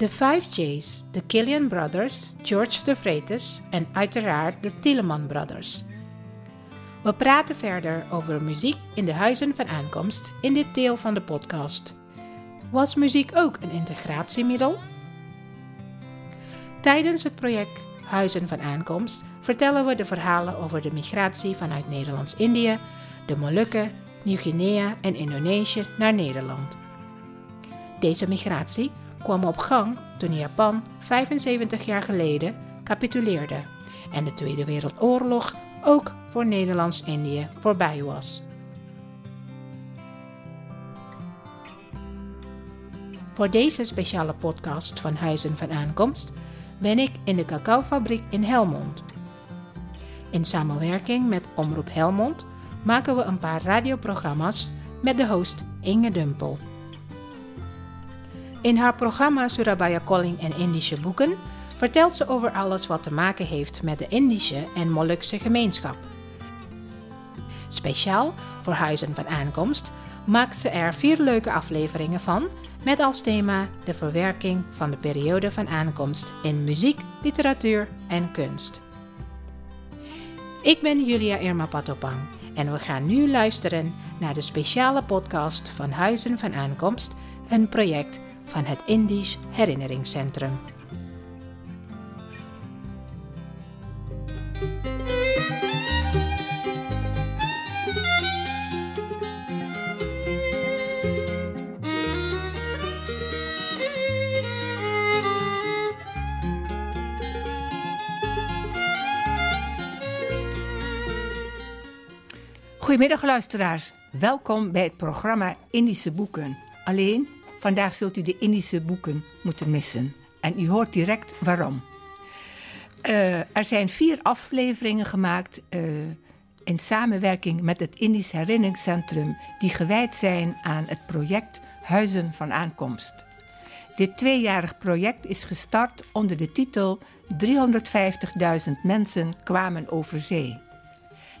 De 5 J's, de Killian Brothers, George de Vretes en uiteraard de Tilleman Brothers. We praten verder over muziek in de huizen van aankomst in dit deel van de podcast. Was muziek ook een integratiemiddel? Tijdens het project Huizen van Aankomst vertellen we de verhalen over de migratie vanuit Nederlands-Indië, de Molukken, Nieuw-Guinea en Indonesië naar Nederland. Deze migratie kwam op gang toen Japan 75 jaar geleden capituleerde en de Tweede Wereldoorlog ook voor Nederlands-Indië voorbij was. Voor deze speciale podcast van Huizen van Aankomst ben ik in de cacaofabriek in Helmond. In samenwerking met Omroep Helmond maken we een paar radioprogramma's met de host Inge Dumpel. In haar programma Surabaya Calling en Indische boeken vertelt ze over alles wat te maken heeft met de Indische en Molukse gemeenschap. Speciaal voor Huizen van Aankomst maakt ze er vier leuke afleveringen van met als thema de verwerking van de periode van aankomst in muziek, literatuur en kunst. Ik ben Julia Irma Patopang en we gaan nu luisteren naar de speciale podcast van Huizen van Aankomst, een project van het Indisch Herinneringscentrum. Goedemiddag luisteraars, welkom bij het programma Indische Boeken. Alleen, vandaag zult u de Indische boeken moeten missen. En u hoort direct waarom. Uh, er zijn vier afleveringen gemaakt uh, in samenwerking met het Indisch Herinneringscentrum... die gewijd zijn aan het project Huizen van Aankomst. Dit tweejarig project is gestart onder de titel 350.000 mensen kwamen over zee.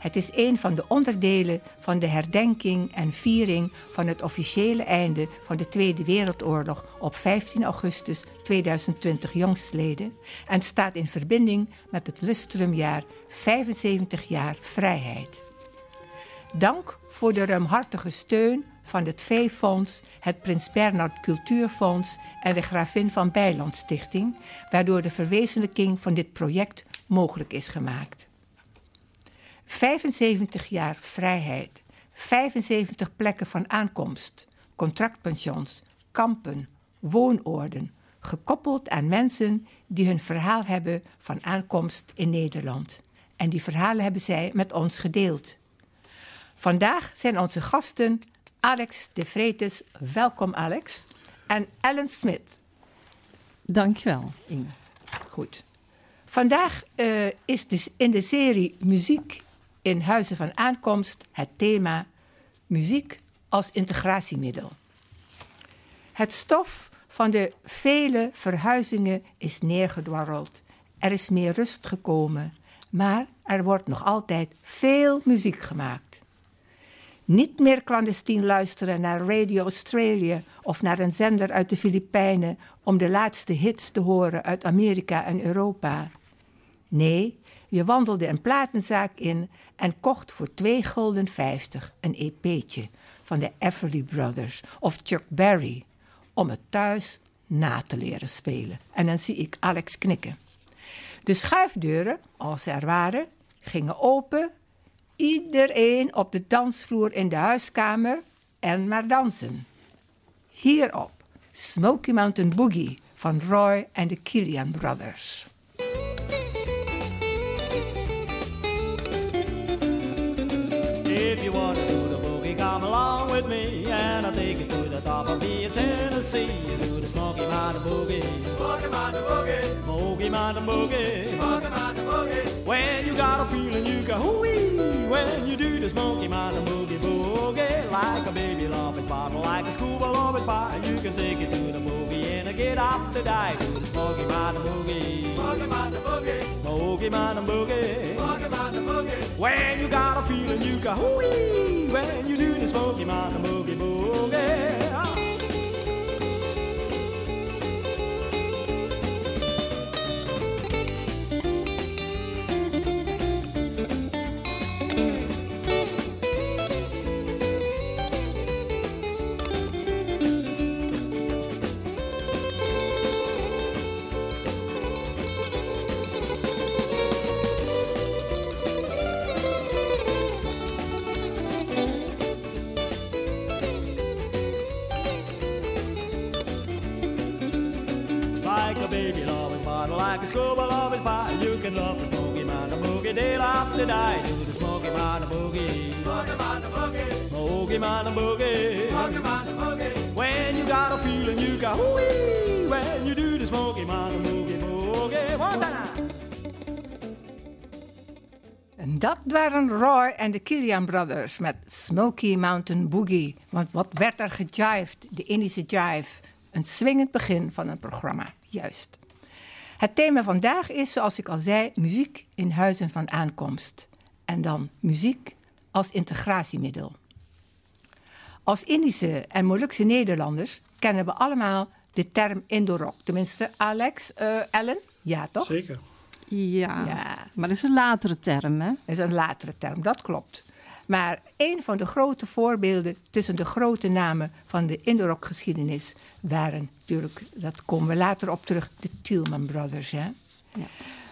Het is een van de onderdelen van de herdenking en viering van het officiële einde van de Tweede Wereldoorlog op 15 augustus 2020 jongstleden en staat in verbinding met het lustrumjaar 75 jaar vrijheid. Dank voor de ruimhartige steun van het V-fonds, het Prins Bernhard Cultuurfonds en de Gravin van Bijland Stichting, waardoor de verwezenlijking van dit project mogelijk is gemaakt. 75 jaar vrijheid, 75 plekken van aankomst, contractpensions, kampen, woonoorden, gekoppeld aan mensen die hun verhaal hebben van aankomst in Nederland. En die verhalen hebben zij met ons gedeeld. Vandaag zijn onze gasten Alex de Vretes, welkom Alex, en Ellen Smit. Dankjewel, Inge. Goed. Vandaag uh, is dus in de serie Muziek in Huizen van Aankomst het thema muziek als integratiemiddel. Het stof van de vele verhuizingen is neergedwarreld. Er is meer rust gekomen, maar er wordt nog altijd veel muziek gemaakt. Niet meer clandestien luisteren naar Radio Australia of naar een zender uit de Filipijnen om de laatste hits te horen uit Amerika en Europa. Nee, je wandelde een platenzaak in en kocht voor 2,50 gulden een EP'tje van de Everly Brothers of Chuck Berry om het thuis na te leren spelen. En dan zie ik Alex knikken. De schuifdeuren, als ze er waren, gingen open. Iedereen op de dansvloer in de huiskamer en maar dansen. Hierop Smoky Mountain Boogie van Roy en de Killian Brothers. If you wanna do the boogie, come along with me, and I'll take you to the top of the Tennessee. You do the Smoky Mountain Boogie, Smoky Mountain Boogie, Smoky Mountain Boogie. Smoky Mountain Boogie. When you got a feeling, you go hooey. When you do the Smoky Mountain Boogie Boogie, like a baby loving bottle, like a scuba loving fire, you can take it to the movie and get up to die to the Smoky Mountain Boogie. Smoky Mountain Boogie, Smoky Mountain Boogie. Smoky Mountain Boogie. When you got a feeling, you go hooey. When you do the Smoky Mountain Boogie Boogie. Like a scuba loving fire. You can love the smoky man, the boogie, day after die. Do the smoky man, the boogie. Smoky man, the boogie. Smoky man, the boogie. Smoky man, the boogie. When you got a feeling, you got wee. When you do the smoky man, the boogie, boogie. One time. En dat waren Roy en de Killian Brothers met Smoky Mountain Boogie. Want wat werd er gejived? De Indische jive. Een swingend begin van een programma, juist. Het thema vandaag is, zoals ik al zei, muziek in huizen van aankomst. En dan muziek als integratiemiddel. Als Indische en Molukse Nederlanders kennen we allemaal de term Indorok. Tenminste, Alex, eh, Ellen? Ja, toch? Zeker. Ja. Ja. maar dat is een latere term, hè? Dat is een latere term, dat klopt. Maar een van de grote voorbeelden tussen de grote namen van de Indorok-geschiedenis waren natuurlijk, dat komen we later op terug, de Tielman Brothers. Hè? Ja.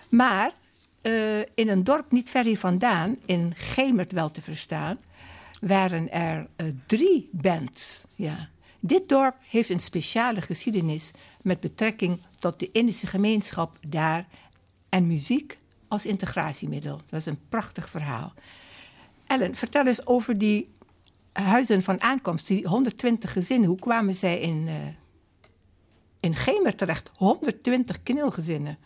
Maar eh, in een dorp niet ver hier vandaan, in Gemert wel te verstaan, waren er eh, drie bands. Ja. Dit dorp heeft een speciale geschiedenis met betrekking tot de Indische gemeenschap daar en muziek als integratiemiddel. Dat is een prachtig verhaal. Ellen, vertel eens over die huizen van aankomst, die 120 gezinnen. Hoe kwamen zij in, eh in Gemert terecht? 120 kneelgezinnen.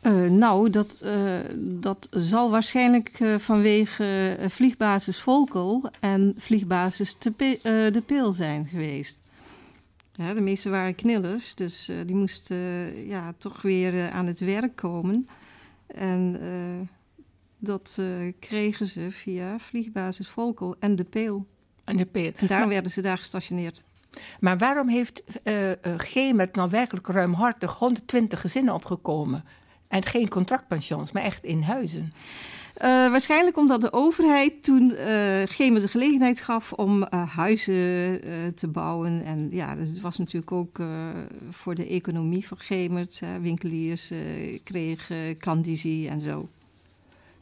Eh, nou, dat, eh, dat zal waarschijnlijk vanwege vliegbasis Volkel en vliegbasis De Peel zijn geweest. De meeste waren knillers, dus die moesten ja, toch weer aan het werk komen. En dat eh, kregen ze via vliegbasis Volkel en De Peel. En de peel. En daarom maar, werden ze daar gestationeerd. maar waarom heeft eh eh, Gemert nou werkelijk ruimhartig 120 gezinnen opgekomen? En geen contractpensions, maar echt in huizen. Waarschijnlijk omdat de overheid toen Gemen de gelegenheid gaf om huizen te bouwen. En ja, dus het was natuurlijk ook voor de economie van Gemert. hè. winkeliers kregen klandizie en zo.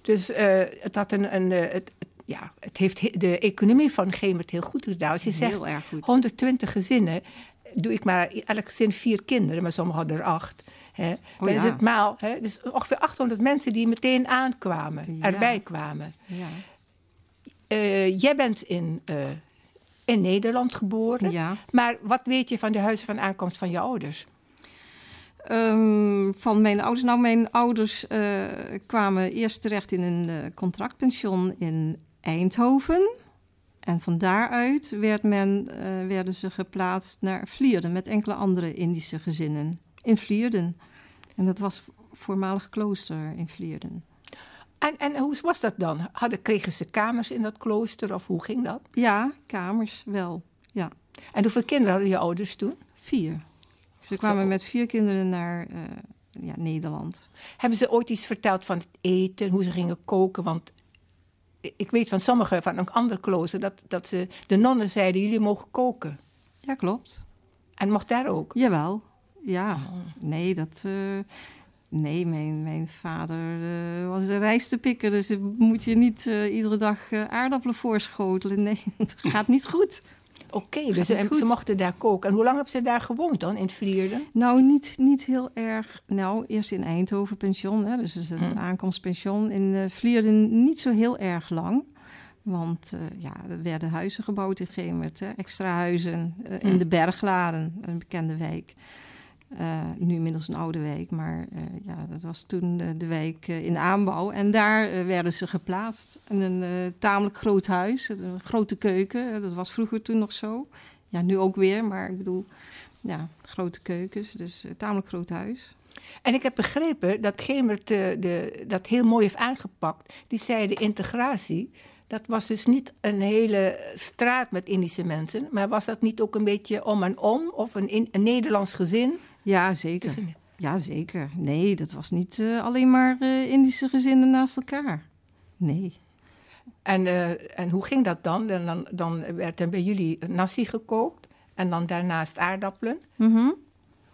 Dus eh, het, had een, een, eh, het, ja, het heeft he- de economie van Gemert heel goed gedaan. Als je zegt Heel erg goed. 120 gezinnen, doe ik maar elk gezin vier kinderen, maar sommigen hadden er acht. Hè. Dan is het maal, hè, dus ongeveer 800 mensen die meteen aankwamen, Ja. erbij kwamen. Ja. Eh, jij bent in, in Nederland geboren, Ja. maar wat weet je van de huizen van aankomst van je ouders? Ehm, van mijn ouders. Nou, mijn ouders eh, kwamen eerst terecht in een eh, contractpension in Eindhoven. En van daaruit werd men, eh, werden ze geplaatst naar Vlierden met enkele andere Indische gezinnen in Vlierden. En dat was voormalig klooster in Vlierden. En, en hoe was dat dan? Hadden, kregen ze kamers in dat klooster of hoe ging dat? Ja, kamers wel. Ja, En hoeveel kinderen hadden je ouders toen? vier. Ze kwamen met vier kinderen naar eh, ja, Nederland. Hebben ze ooit iets verteld van het eten, hoe ze gingen koken? Want ik weet van sommige, van een andere klooster, dat, dat ze, de nonnen zeiden, jullie mogen koken. Ja, klopt. En mocht daar ook. Jawel, ja. Oh. Nee, dat... eh, nee, mijn, mijn vader eh, was de rijstepikker, dus moet je niet iedere dag aardappelen voorschotelen. Nee, het gaat niet goed. Oké, dus ze, ze mochten daar koken. En hoe lang hebben ze daar gewoond dan, in Vlierden? Nou, niet, niet heel erg. Nou, eerst in Eindhoven pension, hè, dus het Hm. aankomstpension. In eh Vlierden niet zo heel erg lang. Want eh, ja, er werden huizen gebouwd in Gemert, hè, extra huizen eh, in Hm. de Bergladen, een bekende wijk. Eh, nu inmiddels een oude wijk, maar eh, ja, dat was toen de, de wijk eh, in aanbouw. En daar eh, werden ze geplaatst. In een eh, tamelijk groot huis, een grote keuken. eh, dat was vroeger toen nog zo. Ja, nu ook weer, maar ik bedoel, ja, grote keukens. Dus een tamelijk groot huis. En ik heb begrepen dat Gemert eh, de, dat heel mooi heeft aangepakt. Die zei de integratie, dat was dus niet een hele straat met Indische mensen. Maar was dat niet ook een beetje om en om? Of een, een Nederlands gezin? Ja, zeker. Ja, zeker. Nee, dat was niet eh, alleen maar eh, Indische gezinnen naast elkaar. Nee. En, eh, en hoe ging dat dan? Dan? Dan werd er bij jullie nasi gekookt en dan daarnaast aardappelen. Mhm.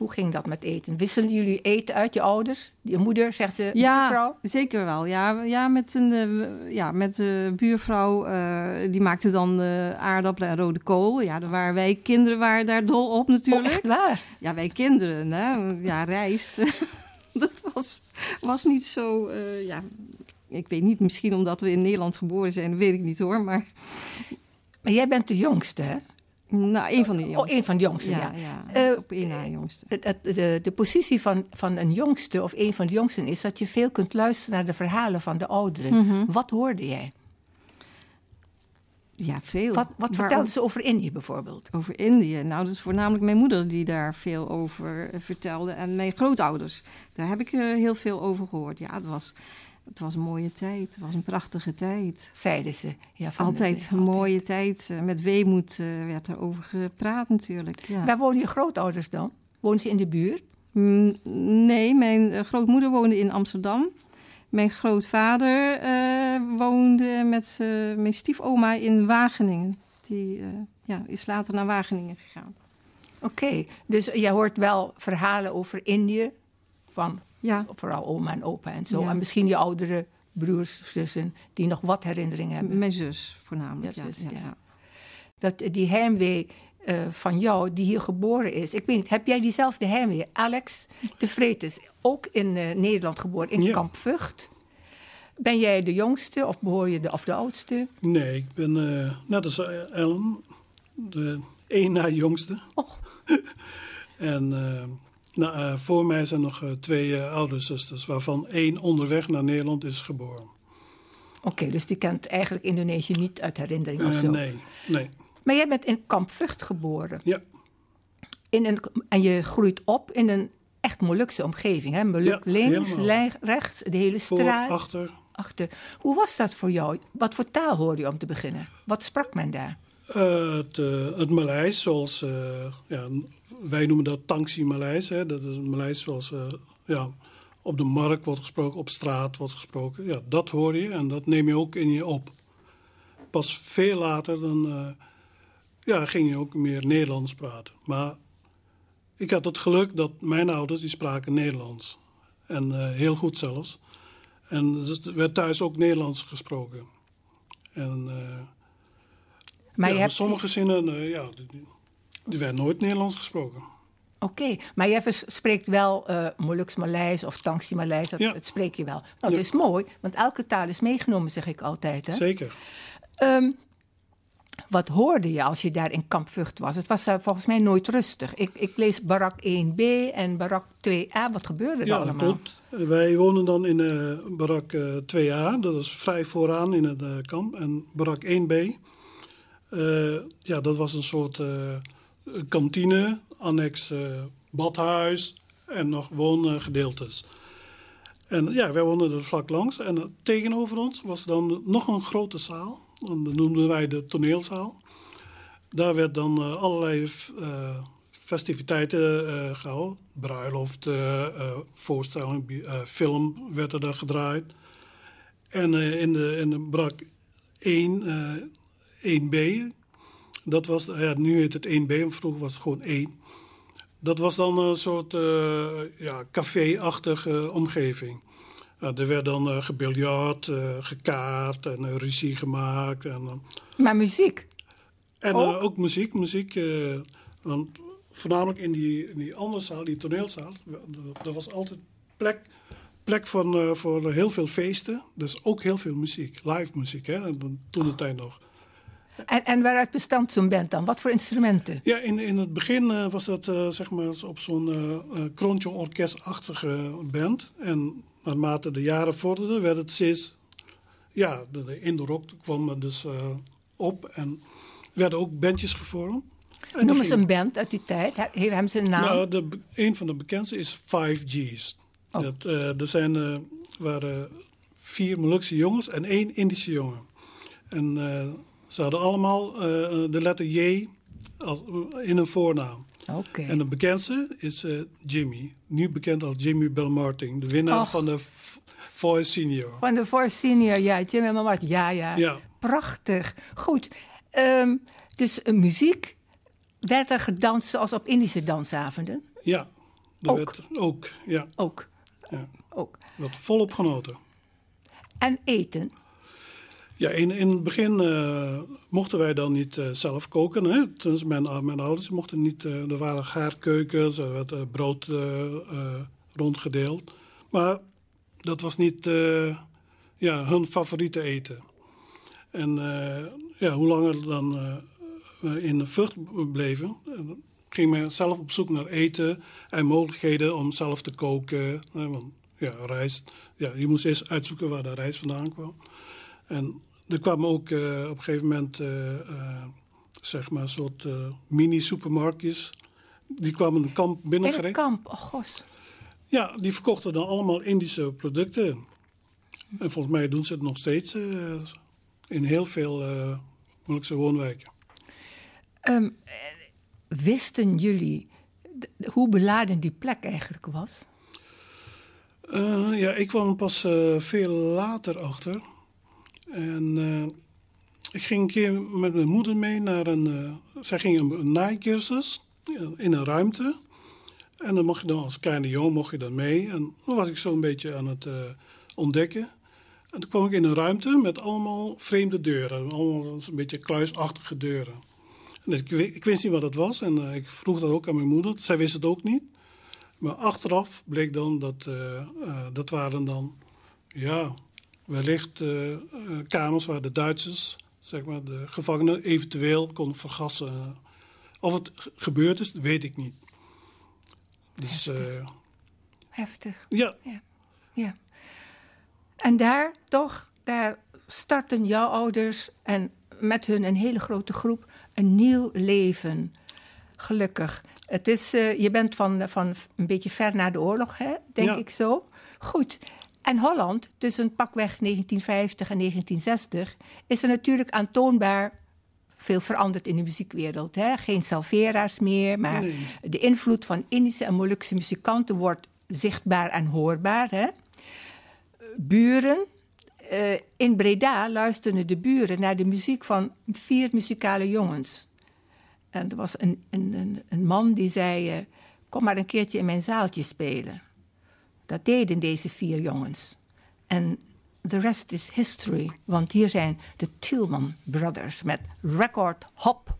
Hoe ging dat met eten? Wisselen jullie eten uit je ouders? Je moeder, zegt de Ja, buurvrouw? zeker wel. Ja, ja met, een, eh, ja, met de buurvrouw, eh, die maakte dan eh, aardappelen en rode kool. Ja, daar waren wij kinderen waren daar dol op Oh, natuurlijk. echt waar? Ja, wij kinderen, hè? Ja, rijst. dat was, was niet zo, ja... Ik weet niet, misschien omdat we in Nederland geboren zijn, weet ik niet hoor. Maar Maar jij bent de jongste, hè? Nou, een van de Oh, jongsten. een van de jongsten, ja. ja, ja. Eh, op één na jongste. Het- de, de positie van, van een jongste of een van de jongsten is dat je veel kunt luisteren naar de verhalen van de ouderen. Mhm. Wat hoorde jij? Ja, veel. Wat, wat vertelden ze over Indië bijvoorbeeld? Over Indië. Nou, dat is voornamelijk mijn moeder die daar veel over eh, vertelde. En mijn grootouders. Daar heb ik eh, heel veel over gehoord. Ja, het was, het was een mooie tijd. Het was een prachtige tijd. Zeiden ze. Ja, van Altijd een mooie tijd. Eh, Met weemoed eh, werd er over gepraat natuurlijk. Ja. Waar wonen je grootouders dan? Wonen ze in de buurt? Mm, Nee, mijn eh, grootmoeder woonde in Amsterdam. Mijn grootvader woonde met mijn stiefoma in Wageningen. Die ja, is later naar Wageningen gegaan. Oké, dus jij hoort wel verhalen over Indië van Ja, vooral oma en opa en zo. Ja. En misschien je oudere broers, zussen, die nog wat herinneringen hebben. mijn zus voornamelijk. Ja, Ja, zus, ja, ja. ja. Dat die heimwee eh, van jou, die hier geboren is. Ik weet niet, heb jij diezelfde heimwee? Alex de Vretes, ook in eh, Nederland geboren, in Ja. Kamp Vught. Ben jij de jongste of behoor je de, of de oudste? Nee, ik ben eh, net als Ellen, de één na jongste. Och. en eh, nou, eh, voor mij zijn nog eh, twee eh, oude zusters, waarvan één onderweg naar Nederland is geboren. Oké, dus die kent eigenlijk Indonesië niet uit herinnering of zo. nee, nee. Maar jij bent in Kamp Vught geboren. Ja, In een, en je groeit op in een echt Molukse omgeving. Hè? Moluk Ja, links, rechts, de hele voor, straat. achter. achter. Hoe was dat voor jou? Wat voor taal hoorde je om te beginnen? Wat sprak men daar? Het, eh, het Maleis, zoals ja, wij noemen dat Tangsi Maleis. Hè. Dat is een Maleis zoals eh, ja, op de markt wordt gesproken, op straat wordt gesproken. Ja, dat hoor je en dat neem je ook in je op. Pas veel later dan, eh, ja, ging je ook meer Nederlands praten. Maar ik had het geluk dat mijn ouders die spraken Nederlands. En eh, heel goed zelfs. En dus er werd thuis ook Nederlands gesproken. En... Maar ja, je hebt, sommige zinnen, ja, die werd nooit Nederlands gesproken. Oké, maar jij spreekt wel eh Moluks Maleis of Tangsi Maleis, dat, Ja. dat spreek je wel. Ja. dat is mooi, want elke taal is meegenomen, zeg ik altijd. Hè? Zeker. Ehm, wat hoorde je als je daar in Kamp Vught was? Het was daar volgens mij nooit rustig. Ik, ik lees barak 1b en barak 2a. Wat gebeurde er Ja, allemaal? klopt. Eh, Wij wonen dan in eh, barak eh, 2a, dat is vrij vooraan in het eh, kamp. En barak 1b, eh, ja, dat was een soort eh, kantine, annex eh, badhuis en nog woongedeeltes. En ja, wij woonden er vlak langs. En eh, tegenover ons was dan nog een grote zaal. Dat noemden wij de toneelzaal. Daar werd dan eh, allerlei eh, festiviteiten eh gehouden. Bruiloft, eh, eh, voorstelling, eh, film werd er gedraaid. En eh, in, de, in de brak 1, eh 1B, dat was, ja, nu heet het 1B, maar vroeger was het gewoon 1. Dat was dan een soort eh ja, café-achtige omgeving. Ja, er werd dan eh gebiljard, eh, gekaart en eh, ruzie gemaakt. En, eh, Maar muziek. en Ook? eh, ook muziek. muziek eh, want voornamelijk in die, in die andere zaal, die toneelzaal, er- er was altijd plek, plek van, eh, voor heel veel feesten. Dus ook heel veel muziek, live muziek, hè, toen de tijd nog. En, en waaruit bestand zo'n band dan? Wat voor instrumenten? Ja, in, in het begin eh, was dat eh, zeg maar op zo'n eh, kroontje orkestachtige band. En naarmate de jaren vorderden, werd het steeds... Ja, de, de indie-rock kwam dus op en er werden ook bandjes gevormd. En Noem eens een band uit die tijd. He- Hebben ze een naam? Nou, de, een van de bekendste is 5G's. Oh. Dat, er zijn, waren vier Molukse jongens en één Indische jongen. En ze hadden allemaal eh, de letter J als, in hun voornaam. En de bekendste is eh, Jimmy. Nu bekend als Jimmy Belmarting. De winnaar Och. van de Voice Senior. Van de Voice Senior, ja. Jim en wat? Ja, ja. Ja. Prachtig. Goed. Ehm, dus eh, muziek. Werd er gedanst zoals op Indische dansavonden? Ja, Ook? Werd, ook, ja. Ook. ja. ook. Werd volop genoten. En eten. Ja, in, in het begin eh, mochten wij dan niet eh, zelf koken. Hè? Mijn, uh, mijn ouders mochten niet. eh, er waren gaarkeukens, er werd brood rondgedeeld. Maar dat was niet ja, hun favoriete eten. En ja, hoe langer dan in de vlucht bleven, ging men zelf op zoek naar eten en mogelijkheden om zelf te koken. Want ja, rijst, ja, je moest eerst uitzoeken waar de rijst vandaan kwam. En er kwamen ook eh, op een gegeven moment eh, eh, zeg maar een soort mini-supermarktjes. Die kwamen een kamp binnengereden. kamp. Oh, gos. Ja, die verkochten dan allemaal Indische producten. En volgens mij doen ze het nog steeds in heel veel eh Molukse woonwijken. Ehm, eh, wisten jullie hoe beladen die plek eigenlijk was? Ja, ik kwam pas veel later achter. En eh, ik ging een keer met mijn moeder mee naar een... eh, zij ging een, een naaicursus in een ruimte. En dan mocht je dan als kleine jongen mocht je dan mee. En dan was ik zo een beetje aan het eh, ontdekken. En toen kwam ik in een ruimte met allemaal vreemde deuren. Allemaal een beetje kluisachtige deuren. En ik, wi- ik wist niet wat het was. En eh, ik vroeg dat ook aan mijn moeder. Zij wist het ook niet. Maar achteraf bleek dan dat eh, eh, dat waren dan, ja, wellicht eh, eh, kamers waar de Duitsers, zeg maar, de gevangenen eventueel konden vergassen. Of het gebeurd is, weet ik niet. Dus eh, Heftig. ja, Ja. En daar toch, daar starten jouw ouders en met hun een hele grote groep een nieuw leven. Gelukkig. Het is, je bent van, van een beetje ver na de oorlog, hè? denk Ja. ik zo. Goed. En Holland, tussen pakweg 1950 en 1960, is er natuurlijk aantoonbaar veel veranderd in de muziekwereld. Hè? Geen salvera's meer, maar Nee. de invloed van Indische en Molukse muzikanten wordt zichtbaar en hoorbaar. Hè? Buren. eh, in Breda luisterden de buren naar de muziek van vier muzikale jongens. En er was een, een, een, een man die zei: eh, Kom maar een keertje in mijn zaaltje spelen. Dat deden deze vier jongens. En the rest is history. Want hier zijn de Tillman Brothers met Record Hop.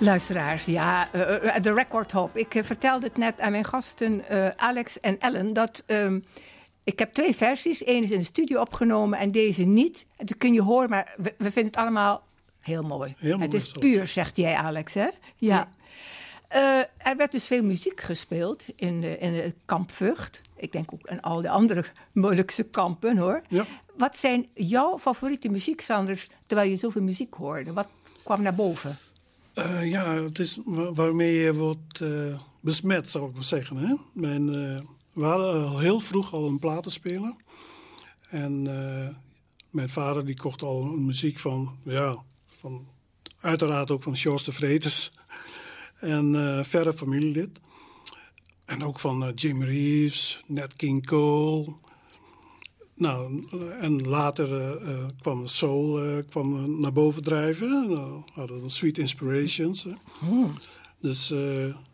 Luisteraars, ja, eh, eh, de Record Hop. Ik eh, vertelde het net aan mijn gasten eh, Alex en Ellen dat ehm, ik heb twee versies. Eén is in de studio opgenomen en deze niet. Dat kun je horen, maar we, we vinden het allemaal heel mooi. Heel mooi het is puur, zegt jij Alex, hè? Ja. Eh, er werd dus veel muziek gespeeld in, de, in het kamp Vught. Ik denk ook aan al de andere Molukse kampen, hoor. Ja. Wat zijn jouw favoriete muziekzanders terwijl je zoveel muziek hoorde? Wat kwam naar boven? Eh, ja, het is wa- waarmee je wordt eh, besmet, zal ik maar zeggen. Hè? Mijn, eh, we hadden al heel vroeg al een platenspeler. En mijn vader die kocht al muziek van, ja, van uiteraard ook van George de Vretes. En verre familielid. En ook van Jim Reeves, Nat King Cole. Nou, en later eh, kwam soul eh, kwam naar boven drijven. Nou, hadden we Sweet Inspirations. hè. Dus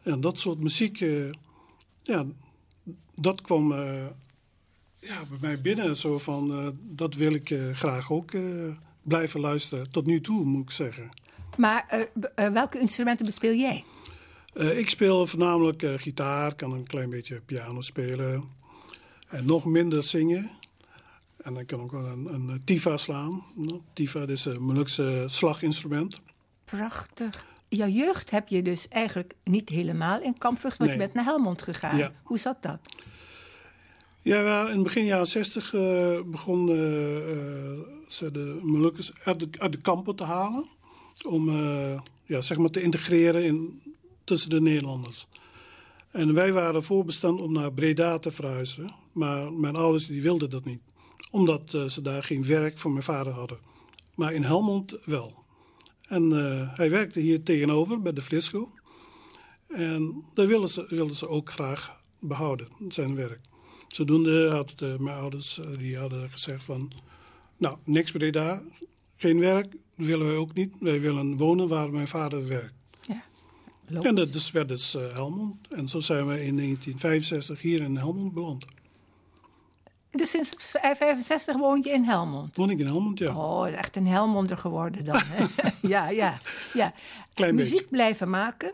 ja, dat soort muziek, ja, dat kwam ja, bij mij binnen. Zo van, dat wil ik graag ook blijven luisteren. Tot nu toe, moet ik zeggen. Maar welke instrumenten bespeel jij? Ik speel voornamelijk gitaar, kan een klein beetje piano spelen. En nog minder zingen. En dan kan ik ook een, een tifa slaan. Nou, Tifa is een Molukse slaginstrument. Prachtig. jouw jeugd heb je dus eigenlijk niet helemaal in Kampvucht, want je bent naar Helmond gegaan. Ja. Hoe zat dat? Ja, in begin jaren 60 eh begon eh, eh, ze de Molukkers uit de, uit de kampen te halen. Om eh, ja, zeg maar te integreren in, tussen de Nederlanders. En wij waren voorbestemd om naar Breda te verhuizen. Maar mijn ouders die wilden dat niet. Omdat eh, ze daar geen werk voor mijn vader hadden. Maar in Helmond wel. En eh, hij werkte hier tegenover bij de Flisco. En dat wilden ze, wilden ze ook graag behouden, zijn werk. Zodoende had eh, mijn ouders die hadden gezegd van... Nou, niks Breda, geen werk, willen wij ook niet. Wij willen wonen waar mijn vader werkt. Ja. En dat dus werd dus Helmond. En zo zijn we in 1965 hier in Helmond beland. Dus sinds 65 woon je in Helmond? Woon ik in Helmond, ja. Oh, echt een Helmonder geworden dan. ja, ja, ja. Klein Muziek beetje. blijven maken.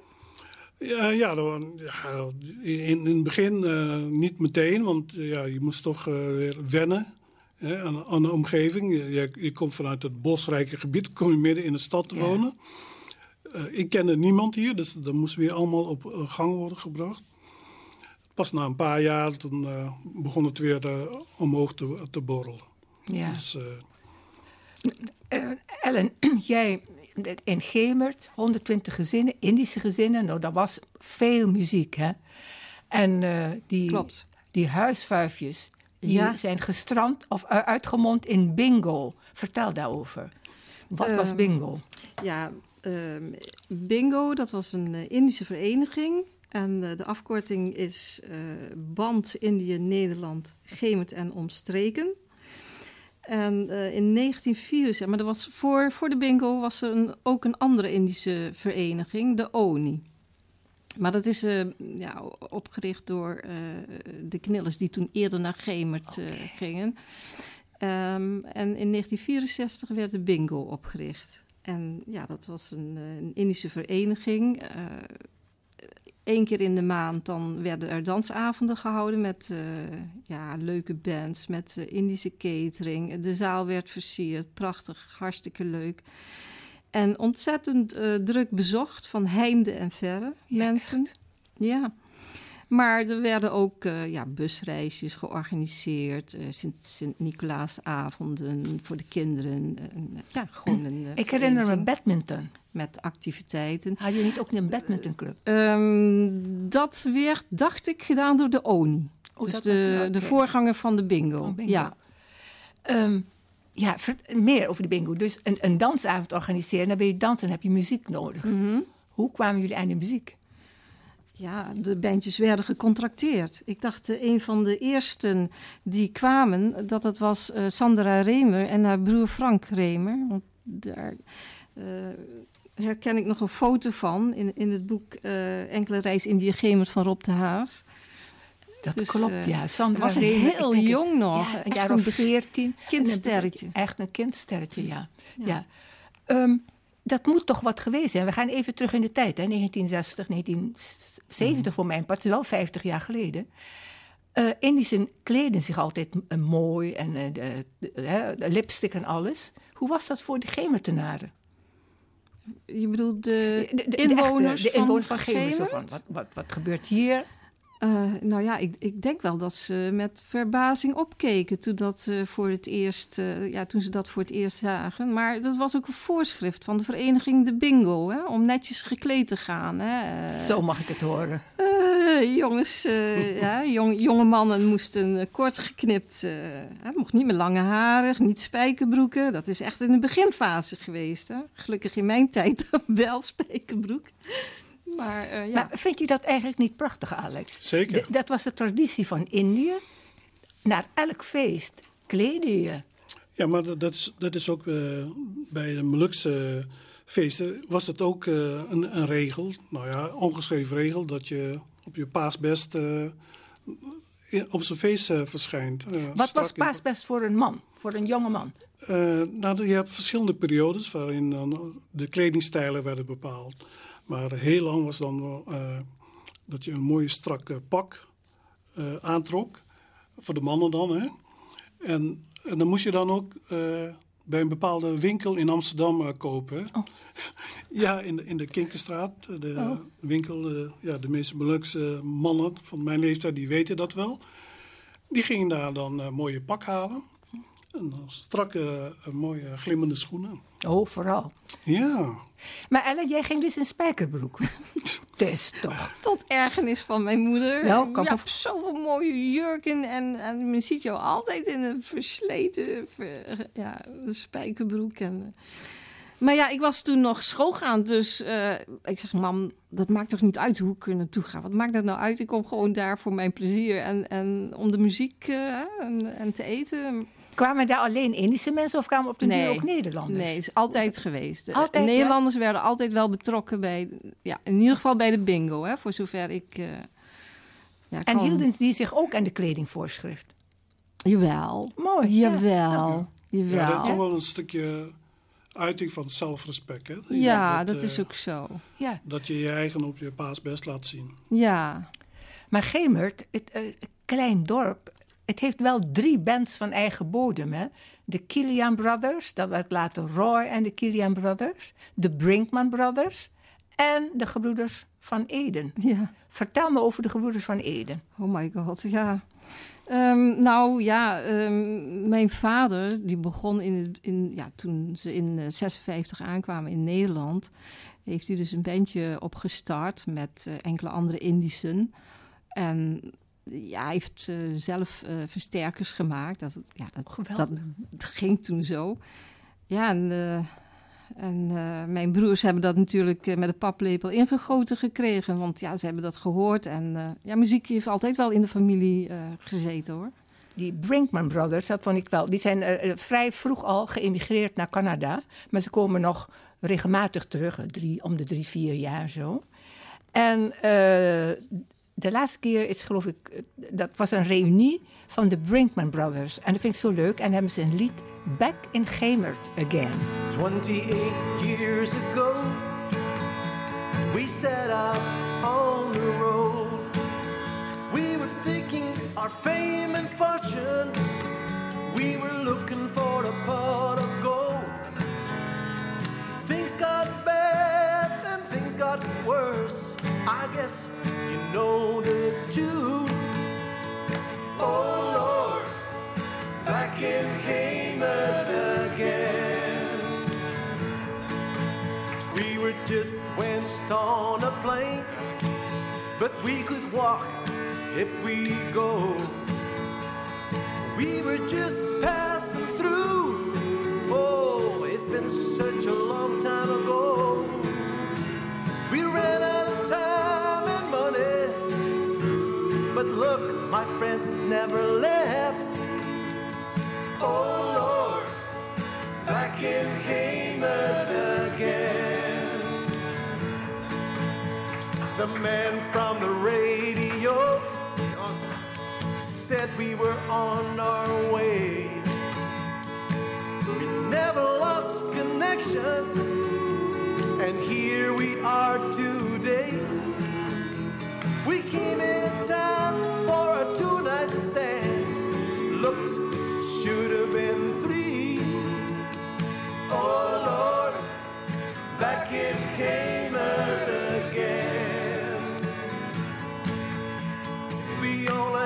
Ja, ja, dan- ja, in, in het begin eh, niet meteen, want eh, ja, je moest toch weer wennen hè, aan, aan de omgeving. Je, je, komt vanuit het bosrijke gebied, kom je midden in de stad te Ja. wonen. Ik kende niemand hier, dus dat moest weer allemaal op gang worden gebracht. Pas na een paar jaar toen, eh, begon het weer eh, omhoog te, te borrelen. Ja. Dus, eh, Ellen, jij in Gemert, 120 gezinnen, Indische gezinnen. Nou, dat was veel muziek, hè? En eh, die, Klopt. die huisvuifjes, die Ja. zijn gestrand of uitgemond in bingo. Vertel daarover. Wat was Ehm, bingo? Ja, ehm, Bingo, dat was een Indische vereniging. En eh, de afkorting is eh, Band Indië Nederland Gemert en Omstreken. En eh, in 1974, maar dat was voor, voor de bingo was er een, ook een andere Indische vereniging, de ONI. Maar dat is ja, opgericht door de knillers die toen eerder naar Gemert gingen. Ehm, en in 1964 werd de bingo opgericht. En ja, dat was een, een Indische vereniging. Eén keer in de maand dan werden er dansavonden gehouden met eh, ja, leuke bands, met eh, Indische catering. De zaal werd versierd, prachtig, hartstikke leuk. En ontzettend eh, druk bezocht van heinde en verre mensen. Ja. Maar er werden ook eh, ja, busreisjes georganiseerd, Sint- Sint-Nicolaasavonden voor de kinderen. en, eh, ja, gewoon een, eh, Ik herinner me badminton. met activiteiten. Had je niet ook een badmintonclub? Ehm, dat werd, dacht ik, gedaan door de ONI. Oh, dus de, de voorganger van de bingo. Ja. Ehm, ja, meer over de bingo. Dus een, een dansavond organiseren, dan ben je dansen, dan heb je muziek nodig. Mhm. Hoe kwamen jullie aan de muziek? Ja, de bandjes werden gecontracteerd. Ik dacht, eh, een van de eersten die kwamen, dat het was eh, Sandra Remer en haar broer Frank Remer. Want daar eh, herken ik nog een foto van in, in het boek Enkele Reis Indië Gemert van Rob de Haas. Dat Dus, klopt, ja. Sandra was heel denk- jong nog. Ja, een jaar of veertien. kindsterretje. Echt een kindsterretje, ja. ja. Ja. Ehm, dat moet toch wat geweest zijn. We gaan even terug in de tijd, hè? 1960, 1970 voor mijn part, wel 50 jaar geleden. Eh Indischen kleden zich altijd eh, mooi en eh, de, de- hè, de lipstick en alles. Hoe was dat voor de Gemertenaren? Je bedoelt de, inwoners, echte- de inwoners van, Gemert. Van, wat, wat, wat gebeurt hier? Eh, nou ja, ik, ik denk wel dat ze met verbazing opkeken toen, dat, voor het eerst, eh, ja, toen ze dat voor het eerst zagen. Maar dat was ook een voorschrift van de vereniging De Bingo, hè, om netjes gekleed te gaan. Hè. Eh, Zo mag ik het horen. jongens, ja, jong, jonge mannen moesten kort geknipt. mocht niet meer lange haren, niet spijkerbroeken. Dat is echt in de beginfase geweest. Hè. Gelukkig in mijn tijd wel spijkerbroek. Maar eh, ja. Maar vind je dat eigenlijk niet prachtig, Alex? Zeker. Dat was de traditie van Indië. Naar elk feest kleden je. Ja, maar dat- dat is, dat is ook eh, bij de Molukse feesten was het ook eh, een, een regel, nou ja, ongeschreven regel, dat je op je paasbest eh, op zijn feest eh, verschijnt. Wat was in- paasbest voor een man, voor een jonge man? Eh, nou, je hebt verschillende periodes waarin dan de kledingstijlen werden bepaald. Maar heel lang was dan eh, dat je een mooie strakke pak eh, aantrok. Voor de mannen dan, hè. En, en dan moest je dan ook eh, bij een bepaalde winkel in Amsterdam kopen. Oh. Ja, in de, in de Kinkerstraat. De Oh. winkel, eh, ja, de meeste Molukse mannen van mijn leeftijd, die weten dat wel. Die gingen daar dan een mooie pak halen. En dan strakke, eh, mooie glimmende schoenen. Oh, vooral. Ja, Maar Ellen, jij ging dus in spijkerbroek. dus toch. Tot ergernis van mijn moeder. Nou, kan hebt zoveel mooie jurken en, en men ziet jou altijd in een versleten ver- ja, spijkerbroek. En, maar ja, ik was toen nog schoolgaand, dus eh, ik zeg, mam, dat maakt toch niet uit hoe ik er naartoe ga. Wat maakt dat nou uit? Ik kom gewoon daar voor mijn plezier en, en om de muziek eh, en, en te eten. Kwamen daar alleen Indische mensen of kwamen op de Nee. duur ook Nederlanders? Nee, het is altijd geweest. Ja? Nederlanders werden altijd wel betrokken bij, ja, in ieder geval bij de bingo, hè, voor zover ik. eh, ja, En hielden die zich ook aan de kledingvoorschrift? Jawel. Mooi, ja. Jawel. Jawel. ja dat Ja, is toch wel een stukje uiting van zelfrespect. Hè? dat, eh, is ook zo. Ja. Dat je je eigen op je paas best laat zien. Ja. Maar Gemert, het eh, klein dorp, het heeft wel drie bands van eigen bodem. Hè? De Kilian Brothers, dat werd later Roy en de Kilian Brothers. De Brinkman Brothers en de gebroeders van Eden. Ja. Vertel me over de gebroeders van Eden. Oh my god, ja. Ehm, nou ja, ehm, mijn vader die begon in, het, in ja, toen ze in eh, 56 aankwamen in Nederland, heeft hij dus een bandje opgestart met eh, enkele andere Indischen. En ja, hij heeft eh, zelf eh, versterkers gemaakt. Dat, het- ja, dat, Geweldig. dat, het ging toen zo. Ja, en, eh, en mijn broers hebben dat natuurlijk met een paplepel ingegoten gekregen. Want ja, ze hebben dat gehoord. En ja, muziek heeft altijd wel in de familie gezeten hoor. Die Brinkman Brothers, dat vond ik wel. Die zijn vrij vroeg al geëmigreerd naar Canada. Maar ze komen nog regelmatig terug, drie, om de drie, vier jaar zo. En de laatste keer is geloof ik, eh, dat was een reunie van de Brinkman Brothers. En dat vind ik zo leuk. En hebben ze een lied Back in Gemert Again. 28 years ago, we set out on the road. We were thinking our fame and fortune. We were looking for a pot of gold. Things got bad and things got worse. I guess you know the tune. Oh Lord, back in Haman again. We were just went on a plane, but we could walk if we go. We were just passing through. Never left. Oh Lord, back in Haman again. The man from the radio said we were on our way. We never lost connections, and here we are today. We came into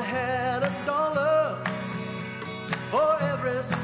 had a dollar for every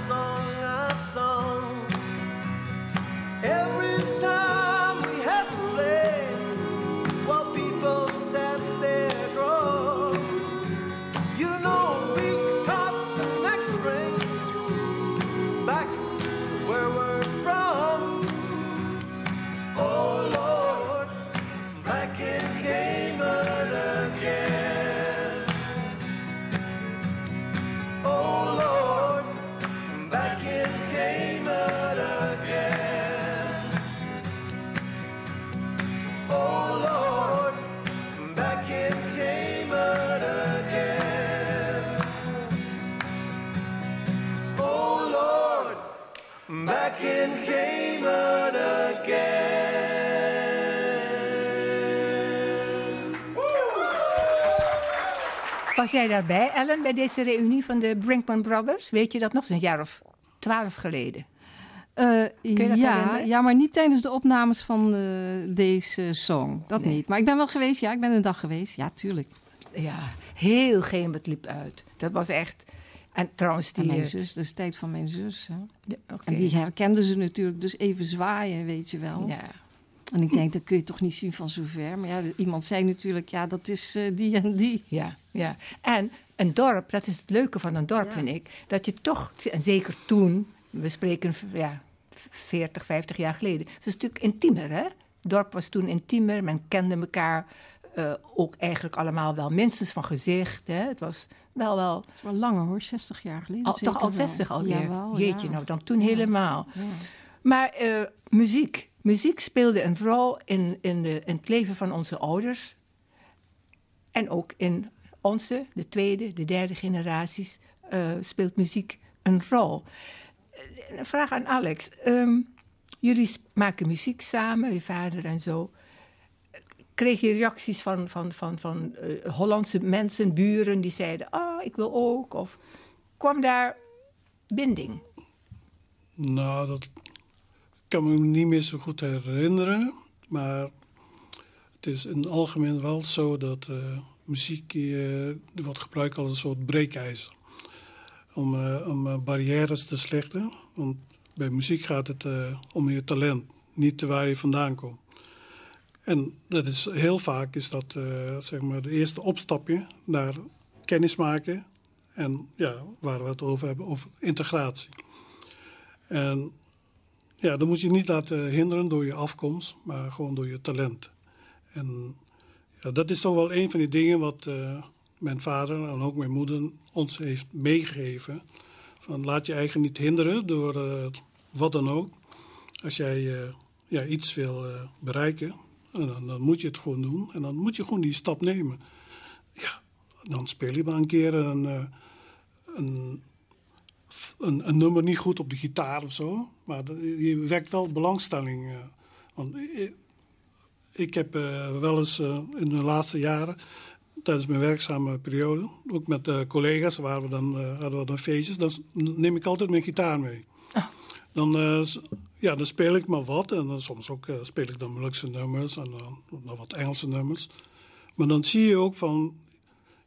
Was jij daarbij, Ellen, bij deze reunie van de Brinkman Brothers? Weet je dat nog? Een jaar of twaalf geleden. Eh, ja, herinneren? ja, maar niet tijdens de opnames van eh, deze song. Dat Nee. niet. Maar ik ben wel geweest, ja, ik ben een dag geweest. Ja, tuurlijk. Ja, heel Geemert liep uit. Dat was echt... En trouwens, En die... mijn eh, zus, dat is tijd van mijn zus. Hè. de- oké. En die herkenden ze natuurlijk, dus even zwaaien, weet je wel. Ja, En ik denk, dat kun je toch niet zien van zover. Maar ja, iemand zei natuurlijk, ja, dat is eh, die en die. ja, ja. En een dorp, dat is het leuke van een dorp, Ja. vind ik. Dat je toch, en zeker toen, we spreken ja, 40, 50 jaar geleden. Het is natuurlijk intiemer, hè? Het dorp was toen intiemer, men kende elkaar eh, ook eigenlijk allemaal wel minstens van gezicht. Hè? Het was wel wel... Dat is wel langer hoor, 60 jaar geleden. Al, toch al wel. 60 alweer? Jawel, Jeetje, ja. nou dan toen Ja. helemaal. Maar eh, muziek. Muziek speelde een rol in, in, de, in het leven van onze ouders. En ook in onze, de tweede, de derde generaties, eh, speelt muziek een rol. Een vraag aan Alex. Ehm, jullie maken muziek samen, je vader en zo. Kreeg je reacties van, van, van, van eh, Hollandse mensen, buren, die zeiden: Oh, ik wil ook? Of kwam daar binding? Nou, dat kan me niet meer zo goed herinneren. Maar het is in het algemeen wel zo dat eh, muziek eh, wordt gebruikt als een soort breekijzer. Om, eh, om barrières te slechten. Want bij muziek gaat het om je talent, niet waar je vandaan komt. En dat is, heel vaak is dat zeg maar de eerste opstapje naar kennis maken. En ja, waar we het over hebben, over integratie. En ja, dan moet je niet laten hinderen door je afkomst, maar gewoon door je talent. En ja, dat is toch wel een van die dingen wat eh, mijn vader en ook mijn moeder ons heeft meegegeven. Van laat je eigen niet hinderen door eh, wat dan ook. Als jij eh, ja, iets wil bereiken, en dan, dan moet je het gewoon doen. En dan moet je gewoon die stap nemen. Ja, dan speel je maar een keer een een, een nummer niet goed op de gitaar of zo. Maar je wekt wel belangstelling. eh. want ik, ik heb eh, wel eens eh, in de laatste jaren, tijdens mijn werkzame periode, ook met collega's, waar we dan, hadden we dan feestjes, dan neem ik altijd mijn gitaar mee. Dan, eh, s- ja, dan speel ik maar wat. En dan soms ook speel ik dan Molukse nummers en dan wat Engelse nummers. Maar dan zie je ook van,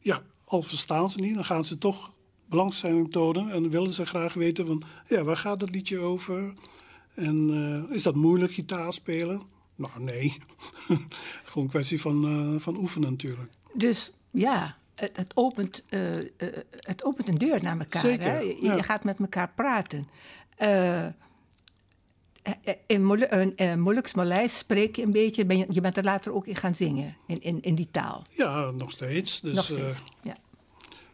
ja, al verstaan ze niet, dan gaan ze toch belangstelling tonen en willen ze graag weten van, ja, waar gaat dat liedje over? En eh, is dat moeilijk gitaar spelen? Nou, nee. Gewoon een kwestie van, eh, van oefenen natuurlijk. Dus ja, het, het, opent, eh, het opent een deur naar elkaar. Zeker, Hè? Je, ja. je gaat met elkaar praten. In Molu- in, Moluks Maleis spreek je een beetje. Ben je, je bent er later ook in gaan zingen, in, in, in die taal. Ja, nog steeds. Dus, Nog steeds. ja.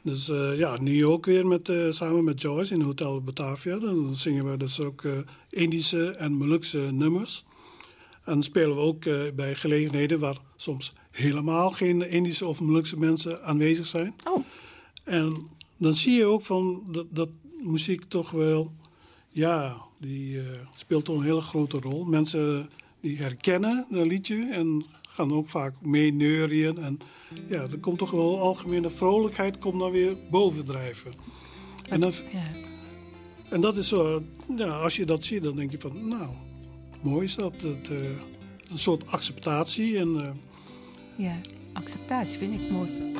Dus eh, ja, nu ook weer met, eh, samen met Joyce in Hotel Batavia. Dan zingen we dus ook eh, Indische en Molukse nummers. En spelen we ook bij gelegenheden waar soms helemaal geen Indische of Molukse mensen aanwezig zijn. Oh, En dan zie je ook van dat, dat muziek toch wel, ja, die speelt toch een hele grote rol. Mensen die herkennen een liedje en gaan ook vaak mee neurien. En ja, er komt toch wel algemene vrolijkheid komt dan weer bovendrijven. En, dan, ja. en dat is zo, ja, als je dat ziet, dan denk je van, nou, mooi is dat. Het, eh, een soort acceptatie en... eh, ja. Acceptatie vind ik mooi.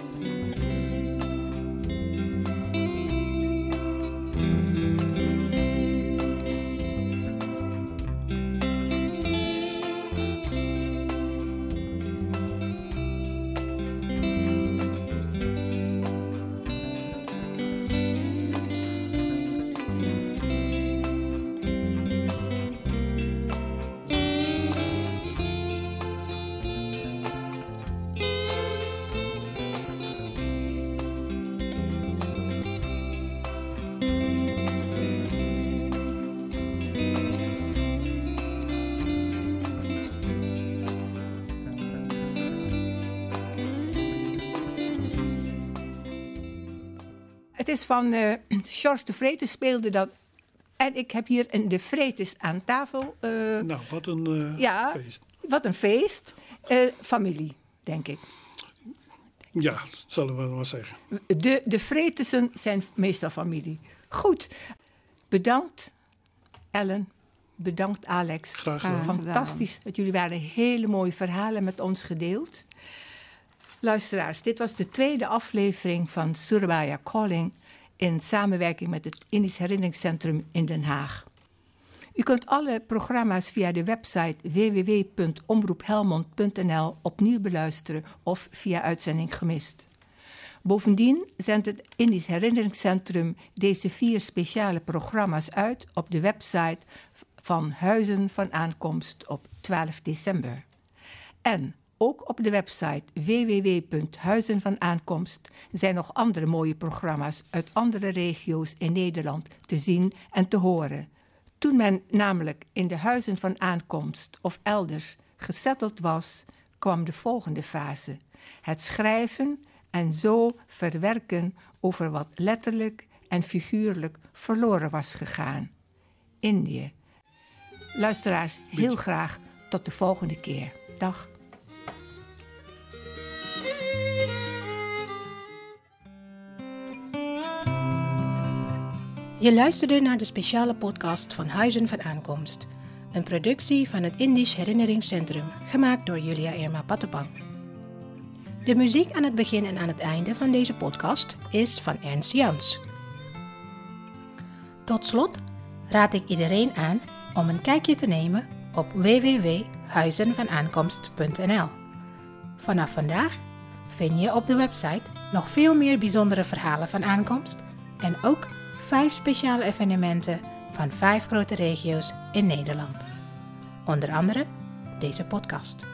Het is van eh George de Vretes speelde dat. En ik heb hier een de Vretes aan tafel. eh, nou, wat een eh, Ja. feest. Wat een feest. Familie, denk ik. Ja, zullen we maar zeggen. De, de Vretesen zijn meestal familie. Goed. Bedankt, Ellen, Bedankt Alex. Graag gedaan. gedaan. Fantastisch dat jullie waren hele mooie verhalen met ons gedeeld. Luisteraars, dit was de tweede aflevering van Surabaya Calling in samenwerking met het Indisch Herinneringscentrum in Den Haag. U kunt alle programma's via de website www.omroephelmond.nl opnieuw beluisteren of via uitzending gemist. Bovendien zendt het Indisch Herinneringscentrum deze vier speciale programma's uit op de website van Huizen van Aankomst op 12 december. En ook op de website www.huizen van aankomst zijn nog andere mooie programma's uit andere regio's in Nederland te zien en te horen. Toen men namelijk in de huizen van aankomst of elders gesetteld was, kwam de volgende fase: het schrijven en zo verwerken over wat letterlijk en figuurlijk verloren was gegaan. Indië. Luisteraars, heel graag tot de volgende keer. Dag. Je luisterde naar de speciale podcast van Huizen van Aankomst. Een productie van het Indisch Herinneringscentrum, gemaakt door Julia Irma Pattepang. De muziek aan het begin en aan het einde van deze podcast is van Ernst Jans. Tot slot raad ik iedereen aan om een kijkje te nemen op www.huizenvanaankomst.nl. Vanaf vandaag vind je op de website nog veel meer bijzondere verhalen van aankomst en ook vijf speciale evenementen van vijf grote regio's in Nederland. Onder andere deze podcast.